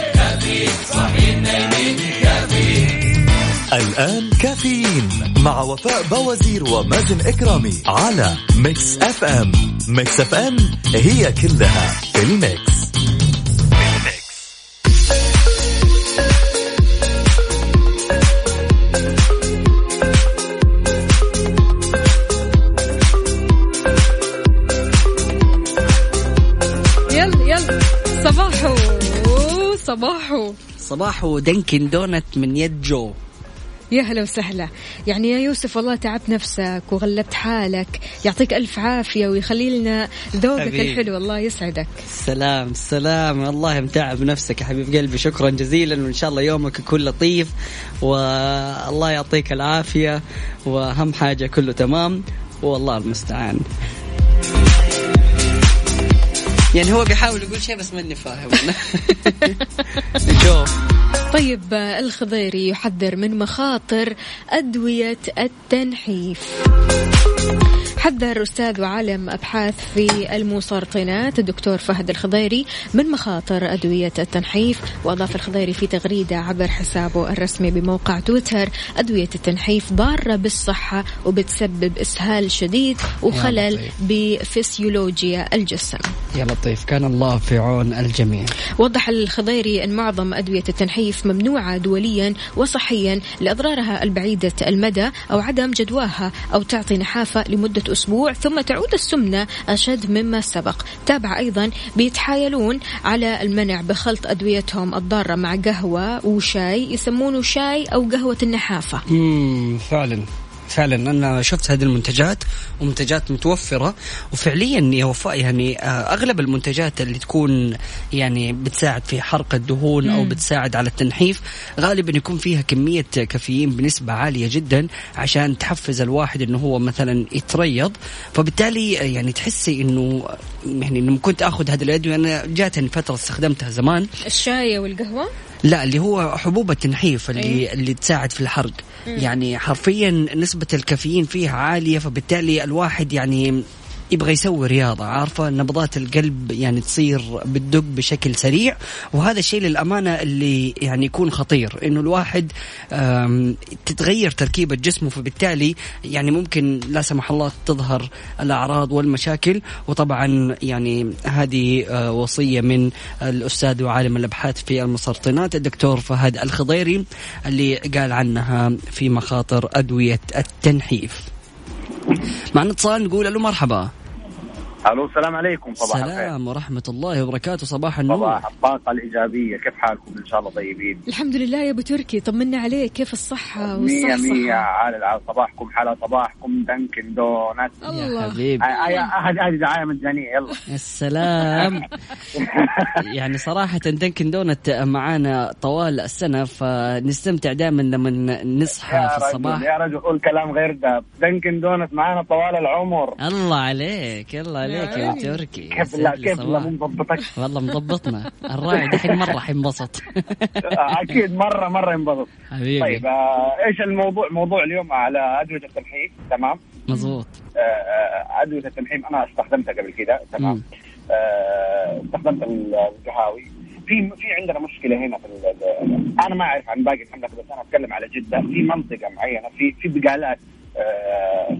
الآن كافيين مع وفاء بوازير ومازن إكرامي على Mix FM Mix FM هي كلها ال Mix. يلا يلا. صباحو. صباحو. صباح Dunkin' Donuts من يد جو. يا هلا وسهلا. يعني يا يوسف والله تعبت نفسك وغلبت حالك. يعطيك ألف عافية ويخلي لنا ذوقك. الحلو الله يسعدك. سلام سلام. والله متعب نفسك يا حبيب قلبي. شكرا جزيلا وإن شاء الله يومك يكون لطيف. والله يعطيك العافية وأهم حاجة كله تمام. والله المستعان. يعني هو بيحاول يقول شيء بس ماني فاهم. نشوف. طيب الخضيري يحذر من مخاطر أدوية التنحيف. حذر أستاذ وعالم أبحاث في المسرطنات الدكتور فهد الخضيري من مخاطر أدوية التنحيف وأضاف الخضيري في تغريدة عبر حسابه الرسمي بموقع تويتر أدوية التنحيف ضارة بالصحة وبتسبب إسهال شديد وخلل. بفسيولوجيا الجسم. يا لطيف. كان الله في عون الجميع. وضح الخضيري أن معظم أدوية التنحيف ممنوعة دوليا وصحيا لأضرارها البعيدة المدى أو عدم جدواها أو تعطي نحافة لمدة أسبوع ثم تعود السمنة أشد مما سبق. تابع أيضا بيتحايلون على المنع بخلط أدويتهم الضارة مع قهوة وشاي يسمونه شاي أو قهوة النحافة. امم فعلا. فعلا أنا شفت هذه المنتجات ومنتجات متوفرة وفعليا يا وفاء يعني آه، أغلب المنتجات اللي تكون يعني بتساعد في حرق الدهون أو بتساعد على التنحيف غالبا يكون فيها كمية كافيين بنسبة عالية جدا عشان تحفز الواحد إنه هو مثلا يتريض. فبالتالي آه، يعني تحسي إنه يعني لما كنت آخذ هذه الادويه أنا جاتني فترة استخدمتها زمان. الشاي والقهوة؟ لا اللي هو حبوب التنحيف اللي إيه. اللي تساعد في الحرق. يعني حرفيا نسبة الكافيين فيها عالية فبالتالي الواحد يعني يبغى يسوي رياضة عارفة؟ نبضات القلب يعني تصير بتدق بشكل سريع وهذا الشيء للأمانة اللي يعني يكون خطير إنه الواحد تتغير تركيبة جسمه فبالتالي يعني ممكن لا سمح الله تظهر الأعراض والمشاكل وطبعا يعني هذه آه، وصية من الأستاذ وعالم الأبحاث في المسرطنات الدكتور فهد الخضيري اللي قال عنها في مخاطر أدوية التنحيف. معنا اتصال نقول له مرحبا. ألو السلام عليكم صباح الخير. السلام ورحمة الله وبركاته. صباح النور. صباح. الطاقة الإيجابية كيف حالكم؟ إن شاء الله طيبين. الحمد لله يا أبو تركي طمنا عليك. كيف الصحة مية مية. عال العال صباحكم حلا صباحكم دنكن دونات. يا الله حبيبي هذه هذه دعاية مجانية يلا. السلام. يعني صراحة Dunkin' Donuts معانا طوال السنة فنستمتع دائما لما نصحى يا في الصباح. يا رجل قول كلام غير ده Dunkin' Donuts معانا طوال العمر. الله عليك الله عليك. يا عيني. تركي. كيف لا كيف لا. مو مضبطك والله مضبطنا الراعي دحين مرة حينبسط أكيد مرة مرة ينبسط. حبيبي. طيب آه، إيش الموضوع موضوع اليوم على أدوية التنحيف تمام. مزبوط آه، آه، أدوية التنحيف أنا استخدمتها قبل كده. تمام. آه، استخدمت القهاوي في في عندنا مشكلة هنا في أنا ما أعرف عن باقي المملكه بس أنا أتكلم على جدة. في منطقة معينة في في بقالات آه،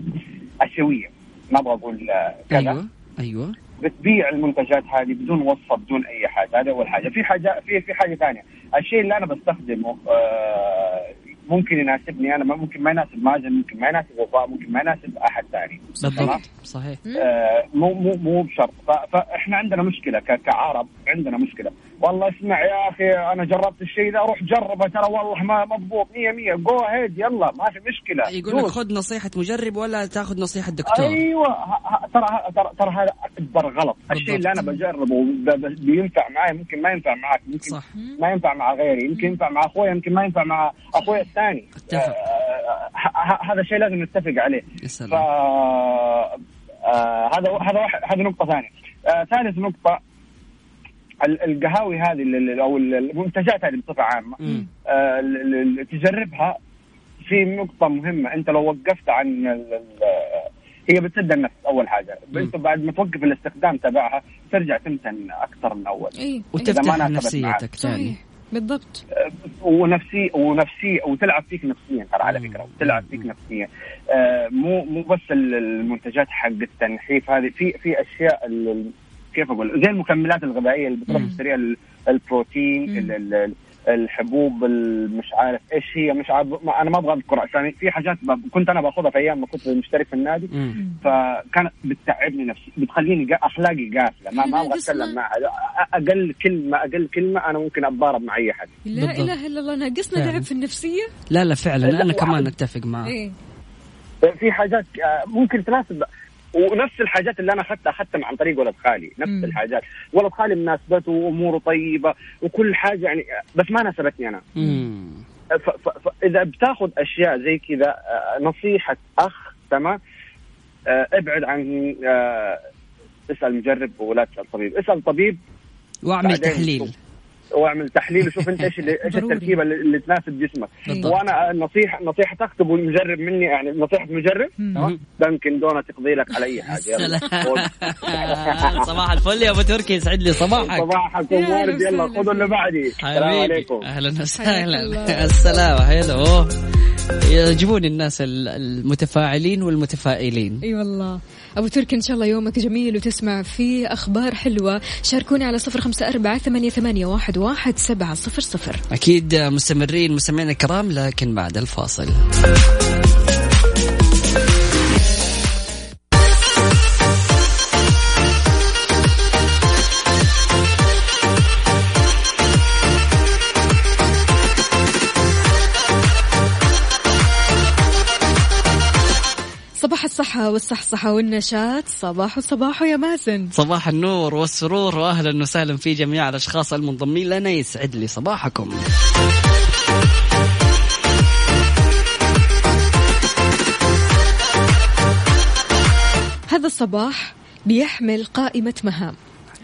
أسيوية. ما أبغى أقول آه، كذا. أيوه. أيوه. بتبيع المنتجات هذه بدون وصفه بدون أي حاجة. هذا أول حاجة. في حاجة في في حاجة ثانية. الشيء اللي أنا بستخدمه آه، ممكن يناسبني أنا ممكن ما يناسب مازن ممكن ما يناسب وفاء ممكن ما يناسب أحد ثاني؟ بالضبط. صحيح. آه، مو مو مو بشرط. فاحنا عندنا مشكلة كعرب عندنا مشكلة. والله اسمع يا أخي أنا جربت الشيء ذا روح جربه ترى والله ما مضبوط 100 100 جو هيد يلا ما في مشكلة يقول لك. خذ نصيحة مجرب ولا تاخذ نصيحة دكتور أيوه ترى ترى ترى هذا أكبر غلط الشيء اللي أنا بجربه بينفع معي ممكن ما ينفع معك ممكن صح. ما ينفع مع غيري يمكن ينفع مع أخويا يمكن ما ينفع مع أخويا الثاني اتفق. آه، هذا شيء لازم نتفق عليه يا ف سلام آه، هذا هذا واحد هذه نقطة ثانية. آه، ثالث نقطة ال- القهاوي هذه ال- ال- أو ال- المنتجات هذه بصفة عامة مم. آه، تجربها في نقطة مهمة. أنت لو وقفت عن هي بتسد النفس أول حاجة. أنت بعد ما توقف الاستخدام تبعها ترجع تمتن أكثر من أول. اي إذا وتفتح. نفسيتك ثاني. بالضبط. ونفسي ونفسي وتلعب فيك نفسيا ترى على. فكرة. وتلعب فيك نفسيا. آه مو مو بس ال- المنتجات حق التنحيف هذه في في أشياء كيف أقول زي المكملات الغذائية اللي بتروح. تشتريها ال- البروتين الحبوب ال- مش عارف إيش هي مش عارف ما أنا ما أبغى اذكر عشان في حاجات كنت أنا بأخذها في أيام ما كنت مشترك في النادي مم. فكانت بتتعبني نفسي بتخليني أخلاقي قافلة ما ما أبغى. أتكلم معها أقل كلمة أقل كلمة أنا ممكن أتضارب مع أي حد لا بالضبط. إله إلا الله ناقصنا. لعب في النفسية لا لا فعلا لا، أنا كمان. أتفق معك إيه في حاجات آه، ممكن تناسب ونفس الحاجات اللي أنا أخذتها اخذتها عن طريق ولد خالي نفس مم. الحاجات. ولد خالي مناسبته وأموره طيبة وكل حاجة يعني بس ما ناسبتني أنا. فاذا بتاخذ أشياء زي كذا آه، نصيحة أخ تمام؟ آه، ابعد عن آه، تسال مجرب ولا تسأل طبيب. اسأل طبيب واعمل تحليل. واعمل تحليل وشوف انت إيش اللي إيش. التركيبة اللي اللي تناسب جسمك. بالضبط. وأنا نصيحه نصيحة تكتبوا المجرب مني يعني نصيحة مجرب؟ دانكن دونت يقضي لك على اي حاجة صباح الفل يا أبو تركي. يسعد لي صباحك. صباحكم يا وارد يلا. خذوا اللي بعدي. السلام حبيبي عليكم. أهلا وسهلا. الله. السلام. هلو يعجبوني الناس ال- المتفاعلين والمتفائلين. أي والله. أبو تركي إن شاء الله يومك جميل وتسمع فيه أخبار حلوة. شاركوني على صفر خمسة أربعة ثمانية, ثمانية واحد, واحد سبعة صفر صفر. أكيد مستمرين مستمعينا الكرام لكن بعد الفاصل. صباح الصحة والصحصحة والنشاط. صباح صباح يا مازن. صباح النور والسرور واهلا وسهلا في جميع الأشخاص المنضمين. لنا يسعد لي صباحكم. هذا الصباح بيحمل قائمة مهام.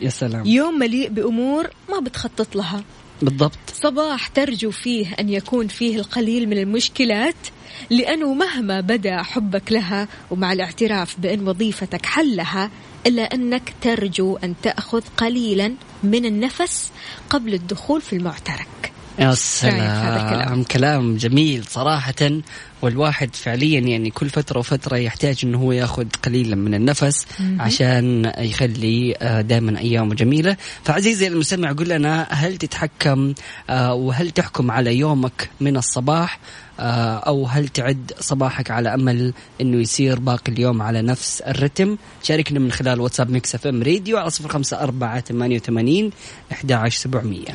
يا سلام. يوم مليء بأمور ما بتخطط لها. بالضبط. صباح ترجو فيه أن يكون فيه القليل من المشكلات لأنه مهما بدا حبك لها ومع الاعتراف بأن وظيفتك حلها إلا أنك ترجو أن تأخذ قليلا من النفس قبل الدخول في المعترك. يا سلام. كلام. جميل صراحة والواحد فعليا يعني كل فترة وفترة يحتاج إنه هو يأخذ قليلا من النفس عشان يخلي آه، دائما أيامه جميلة. فعزيزي المستمع قل لنا هل تتحكم آه، وهل تحكم على يومك من الصباح؟ آه، أو هل تعد صباحك على أمل إنه يصير باقي اليوم على نفس الرتم؟ شاركنا من خلال واتساب Mix FM Radio على 05 4 88 11700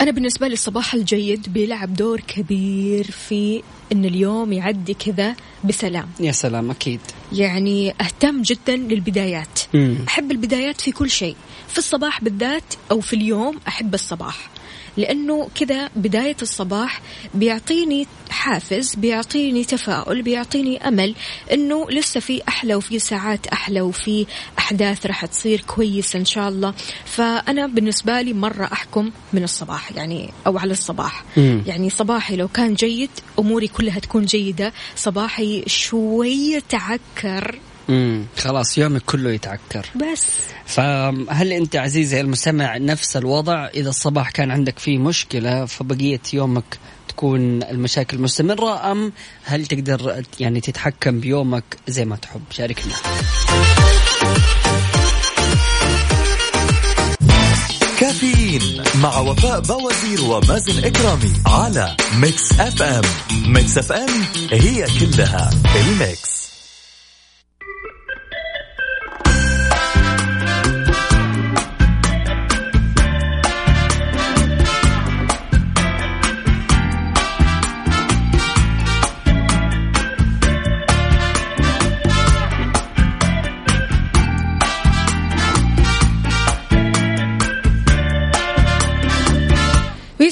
أنا بالنسبة لي الصباح الجيد بيلعب دور كبير في أن اليوم يعدي كذا بسلام. يا سلام أكيد. يعني أهتم جدا للبدايات. مم. أحب البدايات في كل شيء. في الصباح بالذات أو في اليوم أحب الصباح. لأنه كذا بداية الصباح بيعطيني حافز بيعطيني تفاؤل بيعطيني أمل أنه لسه في أحلى وفي ساعات أحلى وفي أحداث راح تصير كويسة إن شاء الله. فأنا بالنسبة لي مرة أحكم من الصباح يعني أو على الصباح. مم. يعني صباحي لو كان جيد أموري كلها تكون جيدة صباحي شوية تعكر. امم خلاص يومك كله يتعكر. بس. فهل أنت عزيزي المستمع نفس الوضع؟ إذا الصباح كان عندك فيه مشكلة فبقية يومك تكون المشاكل مستمرة أم هل تقدر يعني تتحكم بيومك زي ما تحب؟ شاركنا. كافيين مع وفاء بوازير ومازن إكرامي على Mix FM ميكس اف ام هي كلها الميكس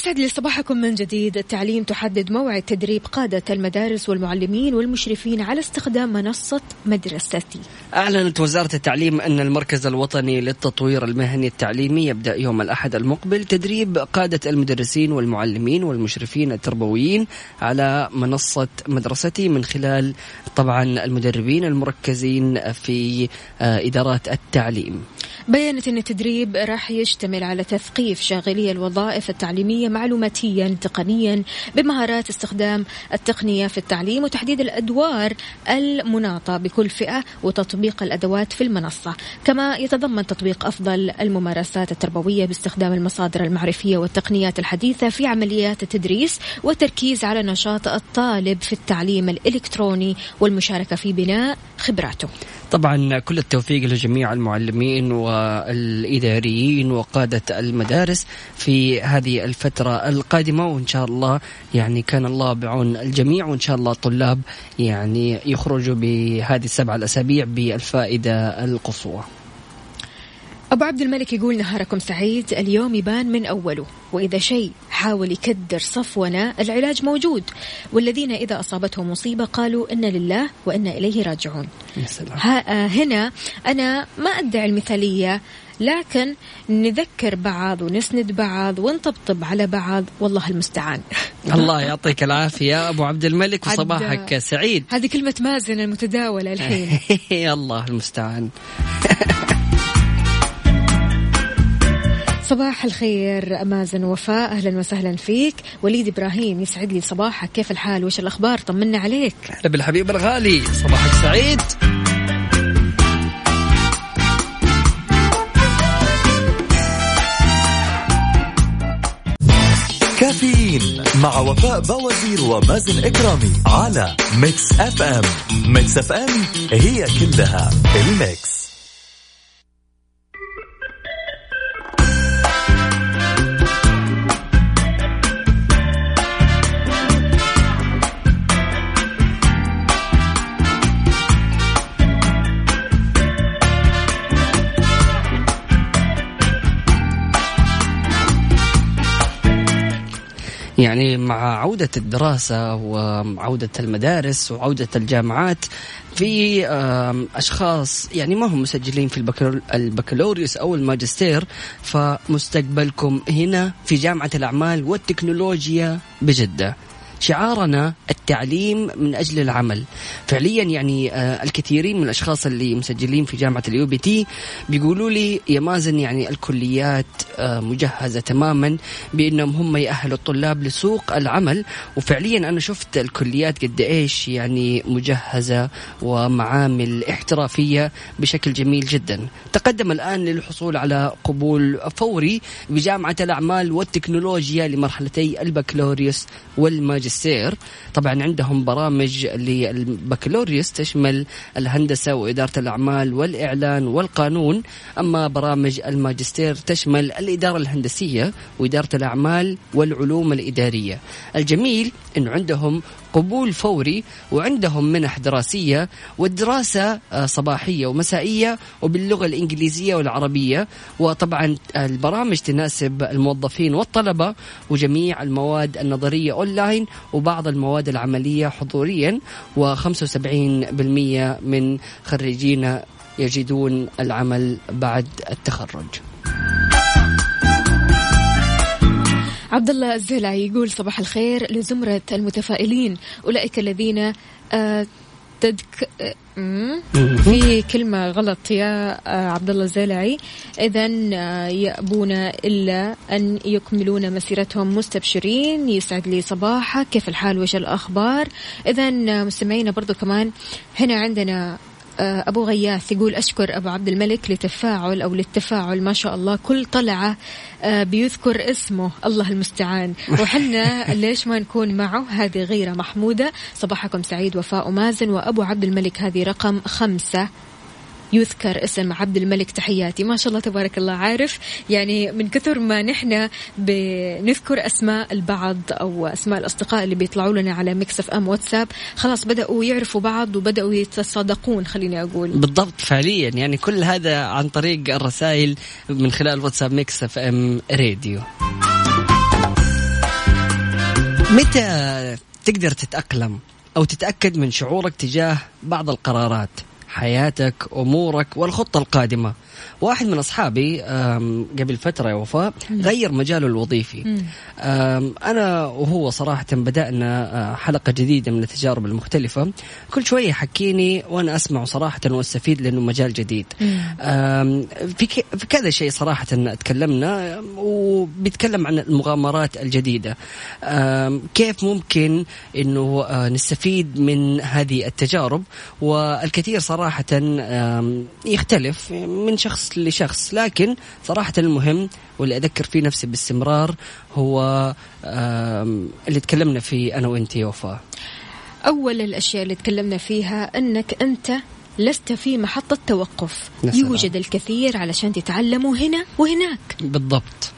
ويسعد لي صباحكم من جديد. التعليم تحدد موعد تدريب قادة المدارس والمعلمين والمشرفين على استخدام منصة مدرستي. أعلنت وزارة التعليم أن المركز الوطني للتطوير المهني التعليمي يبدأ يوم الأحد المقبل تدريب قادة المدرسين والمعلمين والمشرفين التربويين على منصة مدرستي من خلال طبعا المدربين المركزين في آه، إدارات التعليم. بينت أن التدريب راح يشتمل على تثقيف شاغلي الوظائف التعليمية معلوماتيا تقنيا بمهارات استخدام التقنية في التعليم وتحديد الأدوار المناطة بكل فئة وتطبيق الأدوات في المنصة. كما يتضمن تطبيق أفضل الممارسات التربوية باستخدام المصادر المعرفية والتقنيات الحديثة في عمليات التدريس والتركيز على نشاط الطالب في التعليم الإلكتروني والمشاركة في بناء خبراته. طبعا كل التوفيق لجميع المعلمين والإداريين وقادة المدارس في هذه الفترة القادمة وإن شاء الله يعني كان الله بعون الجميع وإن شاء الله الطلاب يعني يخرجوا بهذه السبع الأسابيع بالفائدة القصوى. أبو عبد الملك يقول نهاركم سعيد اليوم يبان من أوله. وإذا شيء حاول يكدر صفونا العلاج موجود. والذين إذا أصابتهم مصيبة قالوا إن لله وإنا إليه راجعون. يا سلام. ها آه، هنا أنا ما أدعي المثالية لكن نذكر بعض ونسند بعض ونطبطب على بعض. والله المستعان. الله يعطيك العافية يا أبو عبد الملك وصباحك سعيد. هذه كلمة مازن المتداولة الحين. الله المستعان. صباح الخير مازن وفاء أهلا وسهلا فيك. وليد إبراهيم يسعد لي صباحك كيف الحال؟ وش الأخبار؟ طمنا عليك. هلا بالحبيب الغالي. صباحك سعيد. كافيين مع وفاء بوازير ومازن إكرامي على Mix FM. Mix FM هي كلها ال Mix. يعني مع عودة الدراسة وعودة المدارس وعودة الجامعات في أشخاص يعني ما هم مسجلين في البكالور- البكالوريوس أو الماجستير فمستقبلكم هنا في جامعة الأعمال والتكنولوجيا بجدة. شعارنا التعليم من أجل العمل. فعليا يعني آه، الكثيرين من الأشخاص اللي مسجلين في جامعة ال UBT بيقولوا لي يا مازن يعني الكليات آه، مجهزة تماما بأنهم هم يأهلوا الطلاب لسوق العمل. وفعليا أنا شفت الكليات قد إيش يعني مجهزة ومعامل احترافية بشكل جميل جدا. تقدم الآن للحصول على قبول فوري بجامعة الأعمال والتكنولوجيا لمرحلتي البكالوريوس والماجستير. طبعا عندهم برامج للبكالوريوس تشمل الهندسة وإدارة الأعمال والإعلان والقانون. أما برامج الماجستير تشمل الإدارة الهندسية وإدارة الأعمال والعلوم الإدارية. الجميل انه عندهم قبول فوري وعندهم منح دراسية والدراسة آه، صباحية ومسائية وباللغة الإنجليزية والعربية وطبعا البرامج تناسب الموظفين والطلبة وجميع المواد النظرية أونلاين وبعض المواد العملية حضوريا و75% من خريجين يجدون العمل بعد التخرج. عبد الله الزلعي يقول صباح الخير لزمرة المتفائلين. أولئك الذين آه، تدك آه،. في كلمة غلط يا آه، عبد الله الزلعي إذا يأبون إلا أن يكملون مسيرتهم مستبشرين. يسعد لي صباحك. كيف الحال؟ وش الأخبار؟ إذا مستمعينا برضو كمان هنا عندنا آه، أبو غياث يقول أشكر أبو عبد الملك لتفاعل أو للتفاعل ما شاء الله. كل طلعة آه، بيذكر اسمه. الله المستعان. وحنا ليش ما نكون معه؟ هذه غيرة محمودة. صباحكم سعيد وفاء مازن وأبو عبد الملك هذه رقم خمسة. يذكر اسم عبد الملك. تحياتي. ما شاء الله تبارك الله. عارف يعني من كثر ما نحن بنذكر أسماء البعض أو أسماء الأصدقاء اللي بيطلعوا لنا على Mix FM واتساب خلاص بدأوا يعرفوا بعض وبدأوا يتصادقون خليني أقول. بالضبط فعليا. يعني كل هذا عن طريق الرسائل من خلال واتساب Mix FM راديو. متى تقدر تتأقلم أو تتأكد من شعورك تجاه بعض القرارات؟ حياتك أمورك والخطة القادمة. واحد من أصحابي آم، قبل فترة يا وفاء غير مجاله الوظيفي. أنا وهو صراحة بدأنا آه، حلقة جديدة من التجارب المختلفة. كل شوية يحكيني وأنا أسمع صراحة وأستفيد لأنه مجال جديد. في في كذا شيء صراحة تكلمنا وبيتكلم عن المغامرات الجديدة. آم، كيف ممكن أنه آه، نستفيد من هذه التجارب؟ والكثير صراحة آم، يختلف. من شخص لشخص لكن صراحة المهم واللي أذكر فيه نفسي باستمرار هو اللي تكلمنا فيه أنا وأنت يا وفاء. أول الأشياء اللي تكلمنا فيها أنك أنت لست في محطة توقف. يا سلام. يوجد الكثير علشان تتعلموا هنا وهناك. بالضبط.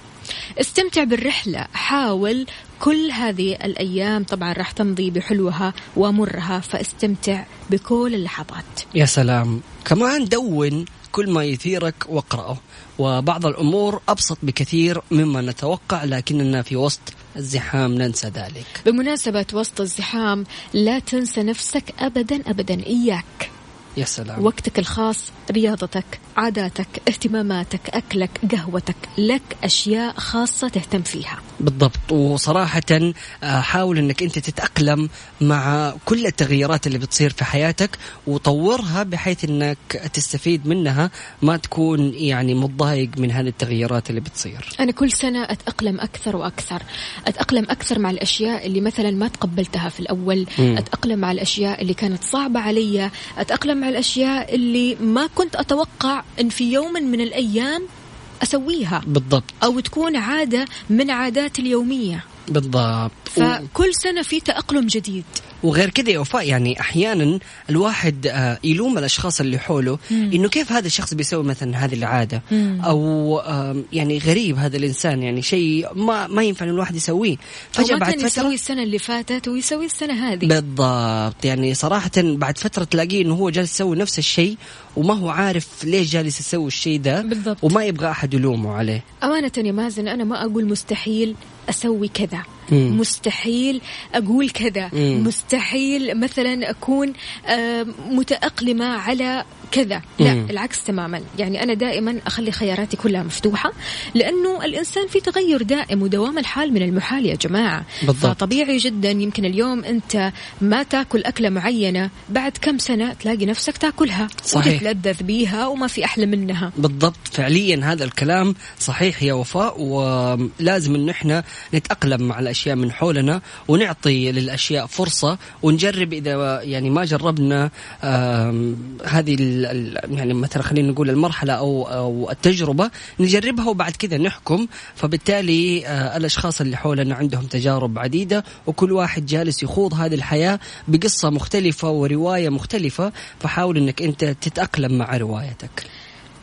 استمتع بالرحلة. حاول كل هذه الأيام طبعا راح تمضي بحلوها ومرها فاستمتع بكل اللحظات. يا سلام. كمان دون كل ما يثيرك واقرأه. وبعض الأمور أبسط بكثير مما نتوقع لكننا في وسط الزحام ننسى ذلك. بمناسبة وسط الزحام لا تنسى نفسك أبدا أبدا إياك. يا سلام. وقتك الخاص رياضتك عاداتك اهتماماتك أكلك قهوتك لك أشياء خاصة تهتم فيها. بالضبط. وصراحة آه، حاول إنك أنت تتأقلم مع كل التغيرات اللي بتصير في حياتك وطورها بحيث إنك تستفيد منها ما تكون يعني متضايق من هذه التغيرات اللي بتصير. أنا كل سنة أتأقلم أكثر وأكثر. أتأقلم أكثر مع الأشياء اللي مثلا ما تقبلتها في الأول. مم. أتأقلم مع الأشياء اللي كانت صعبة علي. أتأقلم مع الأشياء اللي ما كنت أتوقع أن في يوم من الأيام أسويها. بالضبط. أو تكون عادة من عاداتي اليومية. بالضبط. فكل سنة في تأقلم جديد. وغير كذا يا وفاء يعني أحيانا الواحد آه، يلوم الأشخاص اللي حوله إنه كيف هذا الشخص بيسوي مثلا هذه العادة؟ مم. أو آم، يعني غريب هذا الإنسان يعني شيء ما ما ينفع إن الواحد يسويه. فجأة بعد فترة يسوي السنة اللي فاتت ويسوي السنة هذه. بالضبط يعني صراحة بعد فترة تلاقيه إنه هو جالس يسوي نفس الشيء وما هو عارف ليش جالس يسوي الشيء ده بالضبط. وما يبغى أحد يلومه عليه. أمانة يا مازن أنا ما أقول مستحيل. أسوي كذا مم. مستحيل أقول كذا مم. مستحيل مثلا أكون آه، متأقلمة على كذا لا مم. العكس تماما يعني أنا دائما أخلي خياراتي كلها مفتوحة لأنه الإنسان في تغير دائم ودوام الحال من المحال يا جماعة بالضبط. فطبيعي جدا يمكن اليوم أنت ما تأكل أكلة معينة بعد كم سنة تلاقي نفسك تأكلها صحيح. وتتلذذ بيها وما في أحلى منها بالضبط فعليا هذا الكلام صحيح يا وفاء ولازم انه إحنا نتأقلم مع الأشياء من حولنا ونعطي للأشياء فرصة ونجرب إذا يعني ما جربنا هذه يعني مثلا خلينا نقول المرحلة أو أو التجربة نجربها وبعد كذا نحكم. فبالتالي آه، الأشخاص اللي حولنا عندهم تجارب عديدة وكل واحد جالس يخوض هذه الحياة بقصة مختلفة ورواية مختلفة. فحاول إنك أنت تتأقلم مع روايتك.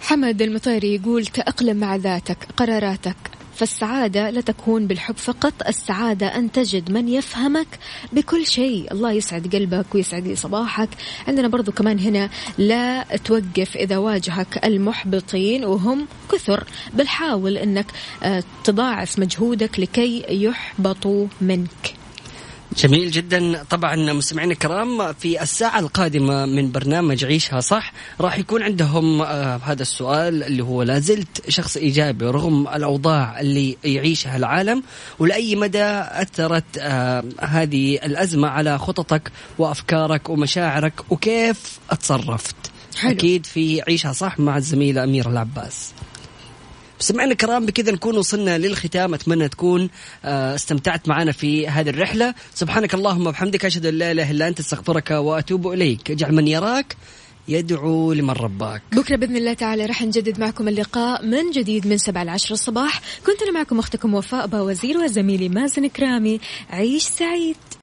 حمد المطيري يقول تأقلم مع ذاتك قراراتك. فالسعادة لا تكون بالحب فقط السعادة أن تجد من يفهمك بكل شيء. الله يسعد قلبك ويسعد لي صباحك. عندنا برضو كمان هنا لا توقف إذا واجهك المحبطين وهم كثر. بل حاول أنك آه، تضاعف مجهودك لكي يحبطوا منك. جميل جدا. طبعا مستمعينا الكرام في الساعة القادمة من برنامج عيشها صح راح يكون عندهم آه هذا السؤال اللي هو لا زلت شخص إيجابي رغم الأوضاع اللي يعيشها العالم ولأي مدى أثرت آه هذه الأزمة على خططك وأفكارك ومشاعرك وكيف اتصرفت؟ حلو. أكيد في عيشها صح مع الزميلة أميرة العباس. مستمعينا الكرام بكذا نكون وصلنا للختام. أتمنى تكون آه، استمتعت معنا في هذه الرحلة. سبحانك اللهم وبحمدك أشهد أن لا إله إلا أنت أستغفرك وأتوب إليك. اجعل من يراك يدعو لمن رباك. بكرة بإذن الله تعالى رح نجدد معكم اللقاء من جديد من سبعة العشر الصباح. كنت أنا معكم أختكم وفاء باوزير وزميلي مازن كرامي. عيش سعيد.